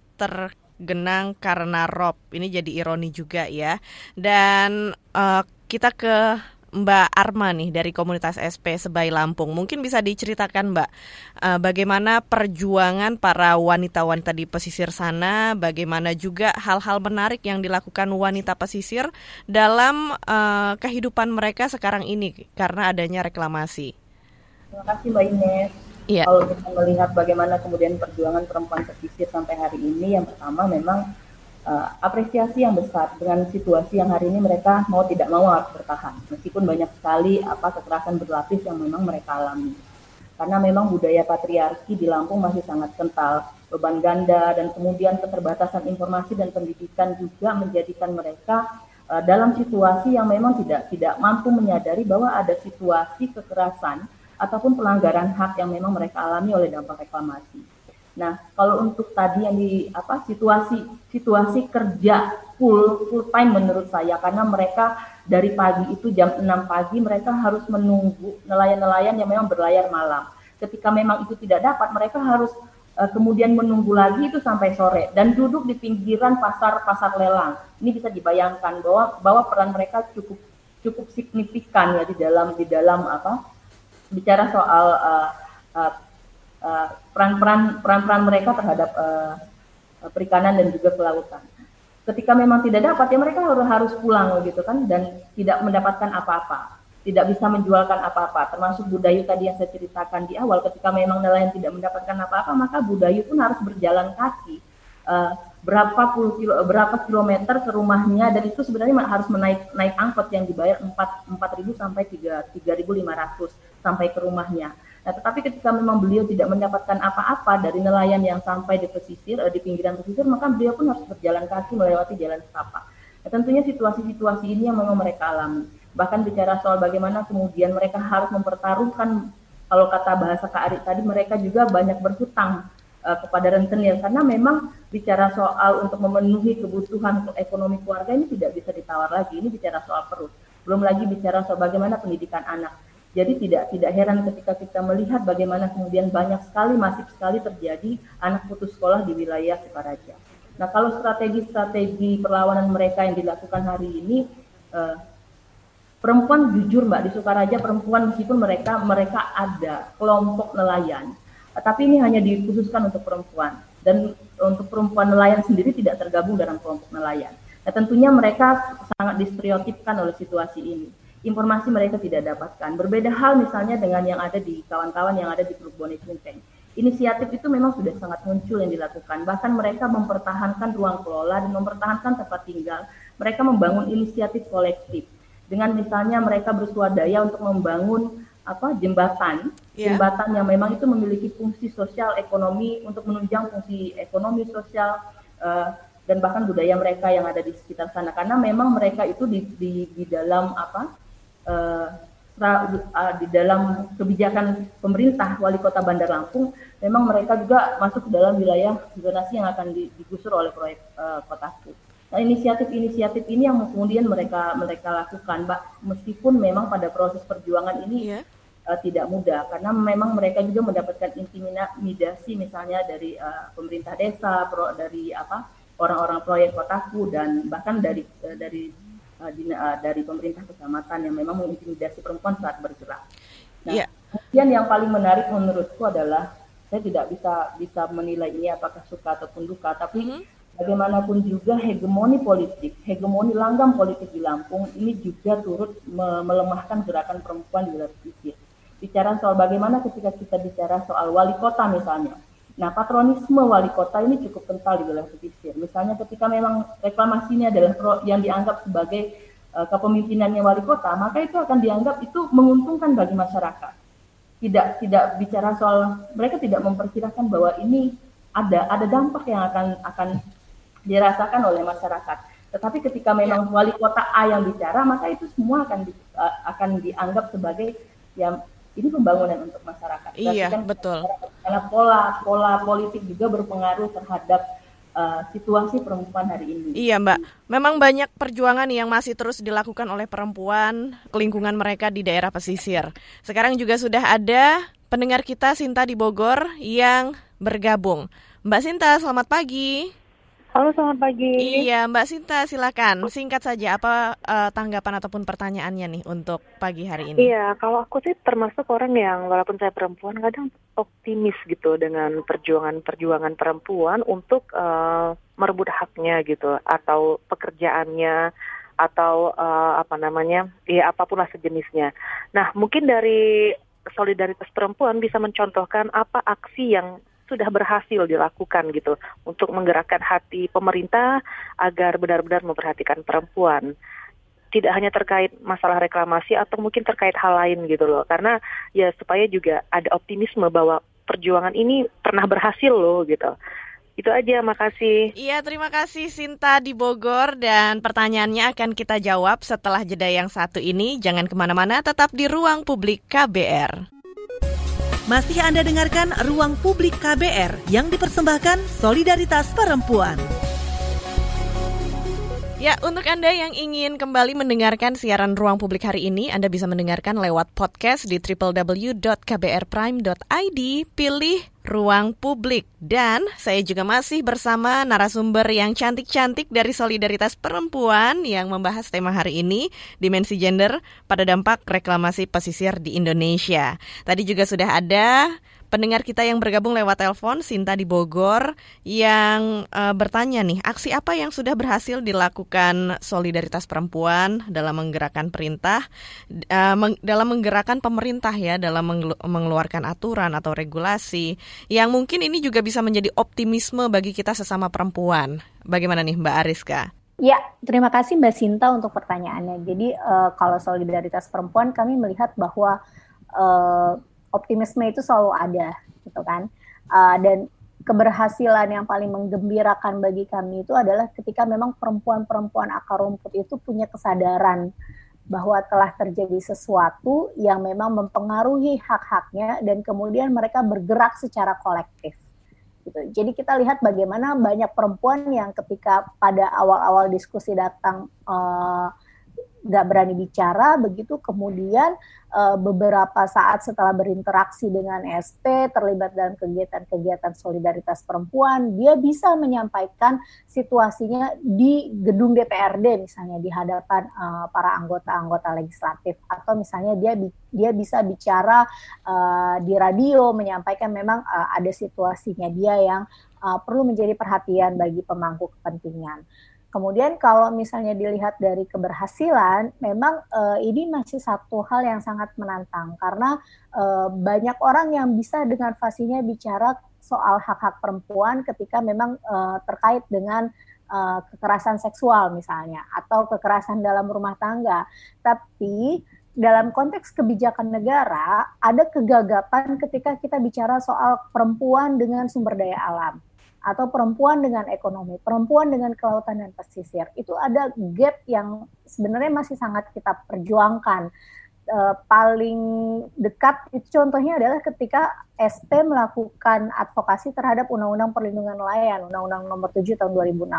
tergenang karena rob. Ini jadi ironi juga ya. Dan uh, kita ke Mbak Arma nih dari komunitas SP Sebai Lampung. Mungkin bisa diceritakan Mbak uh, bagaimana perjuangan para wanita-wanita di pesisir sana, bagaimana juga hal-hal menarik yang dilakukan wanita pesisir dalam uh, kehidupan mereka sekarang ini karena adanya reklamasi. Terima kasih Mbak Ines. Ya. Kalau kita melihat bagaimana kemudian perjuangan perempuan pesisir sampai hari ini, yang pertama memang uh, apresiasi yang besar dengan situasi yang hari ini mereka mau tidak mau harus bertahan. Meskipun banyak sekali apa kekerasan berlapis yang memang mereka alami. Karena memang budaya patriarki di Lampung masih sangat kental. Beban ganda dan kemudian keterbatasan informasi dan pendidikan juga menjadikan mereka uh, dalam situasi yang memang tidak tidak mampu menyadari bahwa ada situasi kekerasan ataupun pelanggaran hak yang memang mereka alami oleh dampak reklamasi. Nah, kalau untuk tadi yang di apa situasi situasi kerja full full time menurut saya karena mereka dari pagi itu jam 6 pagi mereka harus menunggu nelayan-nelayan yang memang berlayar malam. Ketika memang itu tidak dapat, mereka harus uh, kemudian menunggu lagi itu sampai sore dan duduk di pinggiran pasar-pasar lelang. Ini bisa dibayangkan bahwa bahwa peran mereka cukup cukup signifikan ya di dalam di dalam apa bicara soal uh, uh, Eh, peran-peran peran-peran mereka terhadap uh, perikanan dan juga kelautan. Ketika memang tidak dapat ya mereka harus harus pulang gitu kan dan tidak mendapatkan apa-apa, tidak bisa menjualkan apa-apa. Termasuk budaya tadi yang saya ceritakan di awal, ketika memang nelayan tidak mendapatkan apa-apa, maka budaya pun harus berjalan kaki. Uh, berapa puluh kilo, berapa kilometer ke rumahnya dan itu sebenarnya harus menaik naik angkot yang dibayar empat empat ribu sampai tiga tiga ribu lima ratus sampai ke rumahnya Nah, tetapi ketika memang beliau tidak mendapatkan apa-apa dari nelayan yang sampai di pesisir, eh, di pinggiran pesisir, maka beliau pun harus berjalan kaki melewati jalan setapak. Nah, tentunya situasi-situasi ini yang memang mereka alami. Bahkan bicara soal bagaimana kemudian mereka harus mempertaruhkan, kalau kata bahasa Kak Ari tadi, mereka juga banyak berhutang uh, kepada rentenir karena memang bicara soal untuk memenuhi kebutuhan ekonomi keluarga ini tidak bisa ditawar lagi. Ini bicara soal perut. Belum lagi bicara soal bagaimana pendidikan anak jadi tidak tidak heran ketika kita melihat bagaimana kemudian banyak sekali masif sekali terjadi anak putus sekolah di wilayah Sukaraja. Nah kalau strategi-strategi perlawanan mereka yang dilakukan hari ini eh, perempuan jujur mbak di Sukaraja perempuan meskipun mereka mereka ada kelompok nelayan, tapi ini hanya dikhususkan untuk perempuan dan untuk perempuan nelayan sendiri tidak tergabung dalam kelompok nelayan. Nah tentunya mereka sangat distereotipkan oleh situasi ini informasi mereka tidak dapatkan. Berbeda hal misalnya dengan yang ada di kawan-kawan yang ada di grup Boni Cinceng. Inisiatif itu memang sudah sangat muncul yang dilakukan. Bahkan mereka mempertahankan ruang kelola dan mempertahankan tempat tinggal. Mereka membangun inisiatif kolektif. Dengan misalnya mereka bersuadaya untuk membangun apa jembatan, yeah. jembatan yang memang itu memiliki fungsi sosial ekonomi untuk menunjang fungsi ekonomi sosial uh, dan bahkan budaya mereka yang ada di sekitar sana karena memang mereka itu di, di, di dalam apa di dalam kebijakan pemerintah wali kota Bandar Lampung memang mereka juga masuk ke dalam wilayah zonasi yang akan digusur oleh proyek uh, kotaku. Nah, inisiatif-inisiatif ini yang kemudian mereka mereka lakukan, Mbak, meskipun memang pada proses perjuangan ini yeah. Iya. uh, tidak mudah karena memang mereka juga mendapatkan intimidasi misalnya dari uh, pemerintah desa, pro, dari apa orang-orang proyek kotaku dan bahkan dari uh, dari uh, di, uh, dari pemerintah kecamatan yang memang mengintimidasi perempuan saat bergerak. Nah, yeah. kemudian yang paling menarik menurutku adalah saya tidak bisa bisa menilai ini apakah suka ataupun duka, tapi mm -hmm. bagaimanapun juga hegemoni politik, hegemoni langgam politik di Lampung ini juga turut me melemahkan gerakan perempuan di wilayah pesisir. Bicara soal bagaimana ketika kita bicara soal wali kota misalnya, Nah, patronisme wali kota ini cukup kental di wilayah pesisir. Misalnya ketika memang reklamasi ini adalah pro, yang dianggap sebagai uh, kepemimpinannya wali kota, maka itu akan dianggap itu menguntungkan bagi masyarakat. Tidak tidak bicara soal mereka tidak memperkirakan bahwa ini ada ada dampak yang akan akan dirasakan oleh masyarakat. Tetapi ketika memang ya. wali kota A yang bicara, maka itu semua akan di, uh, akan dianggap sebagai yang ini pembangunan untuk masyarakat. Iya, kan betul. Karena pola pola politik juga berpengaruh terhadap uh, situasi perempuan hari ini. Iya, Mbak. Memang banyak perjuangan yang masih terus dilakukan oleh perempuan lingkungan mereka di daerah pesisir. Sekarang juga sudah ada pendengar kita Sinta di Bogor yang bergabung. Mbak Sinta, selamat pagi. Halo, selamat pagi. Iya, Mbak Sinta, silakan. Singkat saja, apa uh, tanggapan ataupun pertanyaannya nih untuk pagi hari ini? Iya, kalau aku sih termasuk orang yang walaupun saya perempuan, kadang optimis gitu dengan perjuangan-perjuangan perempuan untuk uh, merebut haknya gitu, atau pekerjaannya, atau uh, apa namanya, ya apa pun lah sejenisnya. Nah, mungkin dari solidaritas perempuan bisa mencontohkan apa aksi yang sudah berhasil dilakukan gitu untuk menggerakkan hati pemerintah agar benar-benar memperhatikan perempuan tidak hanya terkait masalah reklamasi atau mungkin terkait hal lain gitu loh karena ya supaya juga ada optimisme bahwa perjuangan ini pernah berhasil loh gitu itu aja, makasih. Iya, terima kasih Sinta di Bogor dan pertanyaannya akan kita jawab setelah jeda yang satu ini. Jangan ke mana-mana, tetap di ruang publik KBR. Masih Anda dengarkan Ruang Publik KBR yang dipersembahkan Solidaritas Perempuan. Ya, untuk Anda yang ingin kembali mendengarkan siaran Ruang Publik hari ini, Anda bisa mendengarkan lewat podcast di www.kbrprime.id. Pilih ruang publik. Dan saya juga masih bersama narasumber yang cantik-cantik dari Solidaritas Perempuan yang membahas tema hari ini, dimensi gender pada dampak reklamasi pesisir di Indonesia. Tadi juga sudah ada pendengar kita yang bergabung lewat telepon Sinta di Bogor yang uh, bertanya nih, aksi apa yang sudah berhasil dilakukan solidaritas perempuan dalam menggerakkan perintah uh, meng, dalam menggerakkan pemerintah ya dalam mengeluarkan aturan atau regulasi yang mungkin ini juga bisa menjadi optimisme bagi kita sesama perempuan. Bagaimana nih Mbak Ariska? Ya, terima kasih Mbak Sinta untuk pertanyaannya. Jadi uh, kalau solidaritas perempuan kami melihat bahwa uh, optimisme itu selalu ada gitu kan uh, dan keberhasilan yang paling menggembirakan bagi kami itu adalah ketika memang perempuan-perempuan akar rumput itu punya kesadaran bahwa telah terjadi sesuatu yang memang mempengaruhi hak-haknya dan kemudian mereka bergerak secara kolektif. Gitu. Jadi kita lihat bagaimana banyak perempuan yang ketika pada awal-awal diskusi datang uh, nggak berani bicara begitu kemudian uh, beberapa saat setelah berinteraksi dengan SP terlibat dalam kegiatan-kegiatan solidaritas perempuan dia bisa menyampaikan situasinya di gedung DPRD misalnya di hadapan uh, para anggota-anggota legislatif atau misalnya dia dia bisa bicara uh, di radio menyampaikan memang uh, ada situasinya dia yang uh, perlu menjadi perhatian bagi pemangku kepentingan. Kemudian kalau misalnya dilihat dari keberhasilan, memang uh, ini masih satu hal yang sangat menantang karena uh, banyak orang yang bisa dengan fasinya bicara soal hak-hak perempuan ketika memang uh, terkait dengan uh, kekerasan seksual misalnya atau kekerasan dalam rumah tangga. Tapi dalam konteks kebijakan negara ada kegagapan ketika kita bicara soal perempuan dengan sumber daya alam atau perempuan dengan ekonomi, perempuan dengan kelautan dan pesisir. Itu ada gap yang sebenarnya masih sangat kita perjuangkan. Uh, paling dekat itu contohnya adalah ketika SP melakukan advokasi terhadap Undang-Undang Perlindungan Nelayan, Undang-Undang Nomor 7 tahun 2016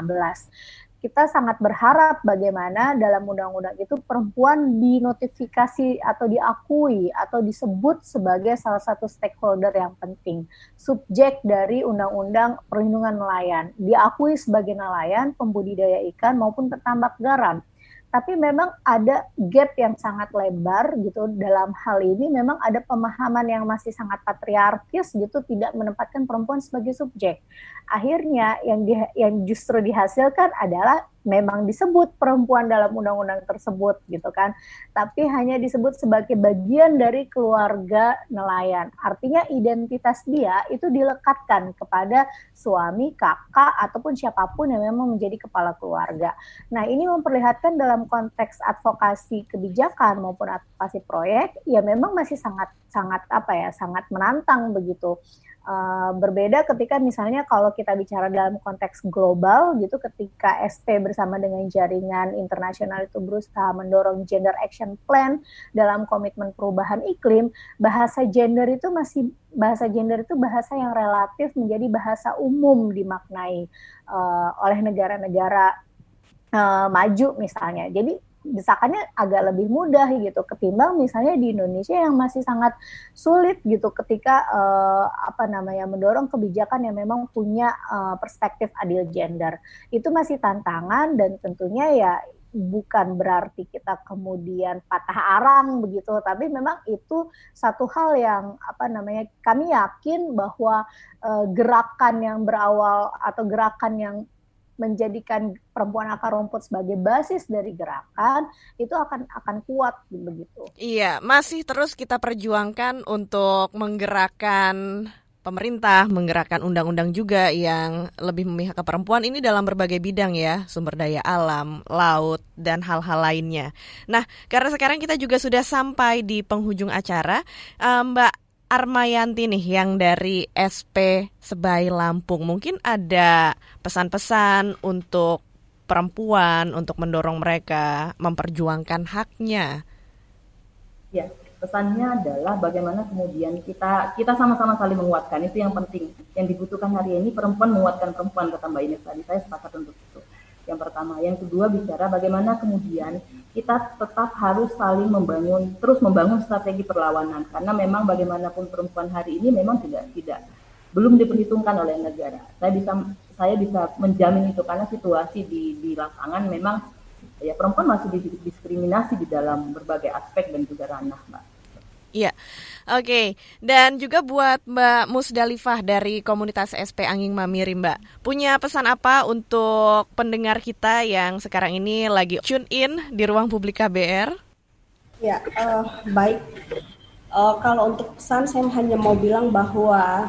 kita sangat berharap bagaimana dalam undang-undang itu perempuan dinotifikasi atau diakui atau disebut sebagai salah satu stakeholder yang penting, subjek dari undang-undang perlindungan nelayan, diakui sebagai nelayan, pembudidaya ikan maupun petambak garam tapi memang ada gap yang sangat lebar gitu. Dalam hal ini memang ada pemahaman yang masih sangat patriarkis gitu tidak menempatkan perempuan sebagai subjek. Akhirnya yang di, yang justru dihasilkan adalah memang disebut perempuan dalam undang-undang tersebut gitu kan. Tapi hanya disebut sebagai bagian dari keluarga nelayan. Artinya identitas dia itu dilekatkan kepada suami kakak ataupun siapa pun yang memang menjadi kepala keluarga. Nah ini memperlihatkan dalam konteks advokasi kebijakan maupun advokasi proyek ya memang masih sangat sangat apa ya sangat menantang begitu Uh, berbeda ketika misalnya kalau kita bicara dalam konteks global gitu ketika SP bersama dengan jaringan internasional itu berusaha mendorong gender action plan dalam komitmen perubahan iklim bahasa gender itu masih bahasa gender itu bahasa yang relatif menjadi bahasa umum dimaknai uh, oleh negara-negara uh, maju misalnya. Jadi desakannya agak lebih mudah gitu ketimbang misalnya di Indonesia yang masih sangat sulit gitu ketika uh, apa namanya mendorong kebijakan yang memang punya uh, perspektif adil gender. Itu masih tantangan dan tentunya ya bukan berarti kita kemudian patah arang begitu tapi memang itu satu hal yang apa namanya kami yakin bahwa uh, gerakan yang berawal atau gerakan yang menjadikan perempuan akar rumput sebagai basis dari gerakan itu akan akan kuat begitu. Iya, masih terus kita perjuangkan untuk menggerakkan pemerintah menggerakkan undang-undang juga yang lebih memihak ke perempuan ini dalam berbagai bidang ya, sumber daya alam, laut, dan hal-hal lainnya. Nah, karena sekarang kita juga sudah sampai di penghujung acara, uh, Mbak Armayanti nih yang dari SP Sebai Lampung. Mungkin ada pesan-pesan untuk perempuan untuk mendorong mereka memperjuangkan haknya. Ya, pesannya adalah bagaimana kemudian kita kita sama-sama saling menguatkan itu yang penting. Yang dibutuhkan hari ini perempuan menguatkan perempuan kata Mbak Ines tadi. Saya sepakat untuk itu yang pertama. Yang kedua bicara bagaimana kemudian kita tetap harus saling membangun, terus membangun strategi perlawanan karena memang bagaimanapun perempuan hari ini memang tidak tidak belum diperhitungkan oleh negara. Saya bisa saya bisa menjamin itu karena situasi di di lapangan memang ya perempuan masih diskriminasi di dalam berbagai aspek dan juga ranah, Mbak. Iya. Oke, dan juga buat Mbak Musdalifah dari komunitas SP Angin Mamiri Mbak, punya pesan apa untuk pendengar kita yang sekarang ini lagi tune in di ruang publik KBR? Ya, uh, baik. Uh, kalau untuk pesan saya hanya mau bilang bahwa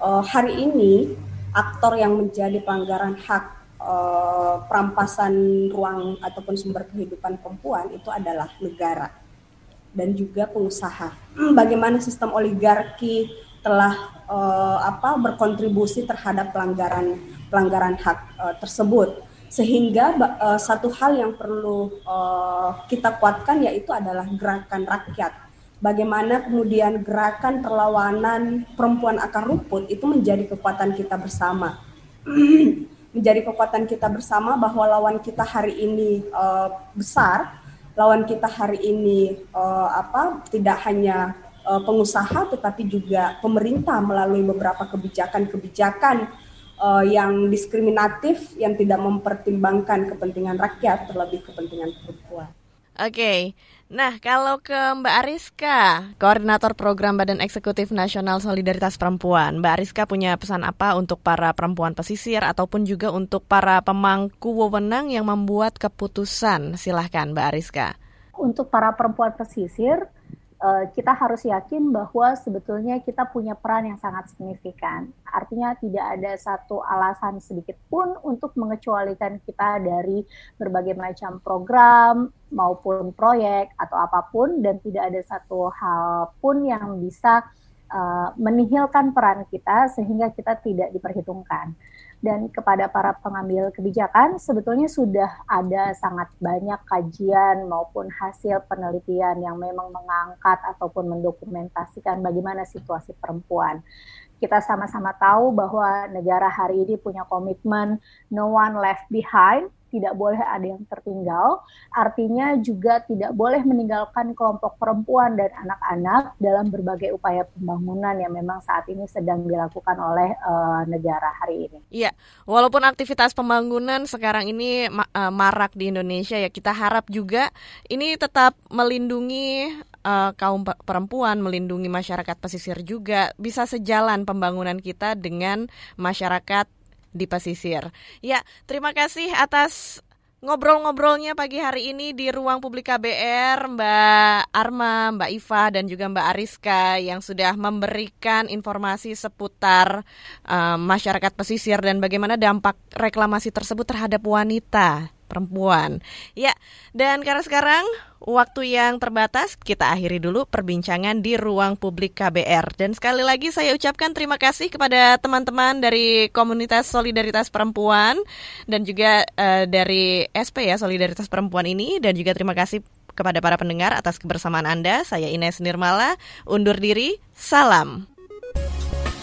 uh, hari ini aktor yang menjadi pelanggaran hak uh, perampasan ruang ataupun sumber kehidupan perempuan itu adalah negara dan juga pengusaha. Hmm, bagaimana sistem oligarki telah uh, apa berkontribusi terhadap pelanggaran pelanggaran hak uh, tersebut sehingga uh, satu hal yang perlu uh, kita kuatkan yaitu adalah gerakan rakyat. Bagaimana kemudian gerakan perlawanan perempuan akar rumput itu menjadi kekuatan kita bersama. menjadi kekuatan kita bersama bahwa lawan kita hari ini uh, besar, lawan kita hari ini uh, apa tidak hanya uh, pengusaha tetapi juga pemerintah melalui beberapa kebijakan-kebijakan uh, yang diskriminatif yang tidak mempertimbangkan kepentingan rakyat terlebih kepentingan perempuan. Oke. Okay. Nah, kalau ke Mbak Ariska, Koordinator Program Badan Eksekutif Nasional Solidaritas Perempuan, Mbak Ariska punya pesan apa untuk para perempuan pesisir ataupun juga untuk para pemangku wewenang yang membuat keputusan? Silahkan Mbak Ariska. Untuk para perempuan pesisir, Eh, kita harus yakin bahwa sebetulnya kita punya peran yang sangat signifikan. Artinya tidak ada satu alasan sedikit pun untuk mengecualikan kita dari berbagai macam program maupun proyek atau apa pun dan tidak ada satu hal pun yang bisa uh, menihilkan peran kita sehingga kita tidak diperhitungkan dan kepada para pengambil kebijakan sebetulnya sudah ada sangat banyak kajian maupun hasil penelitian yang memang mengangkat ataupun mendokumentasikan bagaimana situasi perempuan. Kita sama-sama tahu bahwa negara hari ini punya komitmen no one left behind tidak boleh ada yang tertinggal. Artinya juga tidak boleh meninggalkan kelompok perempuan dan anak-anak dalam berbagai upaya pembangunan yang memang saat ini sedang dilakukan oleh uh, negara hari ini. Iya, walaupun aktivitas pembangunan sekarang ini uh, marak di Indonesia ya, kita harap juga ini tetap melindungi uh, kaum perempuan, melindungi masyarakat pesisir juga bisa sejalan pembangunan kita dengan masyarakat di pesisir. Ya, terima kasih atas ngobrol-ngobrolnya pagi hari ini di ruang publik KBR Mbak Arma, Mbak Iva dan juga Mbak Ariska yang sudah memberikan informasi seputar uh, masyarakat pesisir dan bagaimana dampak reklamasi tersebut terhadap wanita perempuan. Ya, dan karena sekarang waktu yang terbatas, kita akhiri dulu perbincangan di ruang publik KBR. Dan sekali lagi saya ucapkan terima kasih kepada teman-teman dari komunitas Solidaritas Perempuan dan juga uh, dari SP ya Solidaritas Perempuan ini dan juga terima kasih kepada para pendengar atas kebersamaan Anda. Saya Ines Nirmala, undur diri. Salam.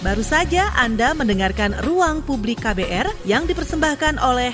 Baru saja Anda mendengarkan Ruang Publik KBR yang dipersembahkan oleh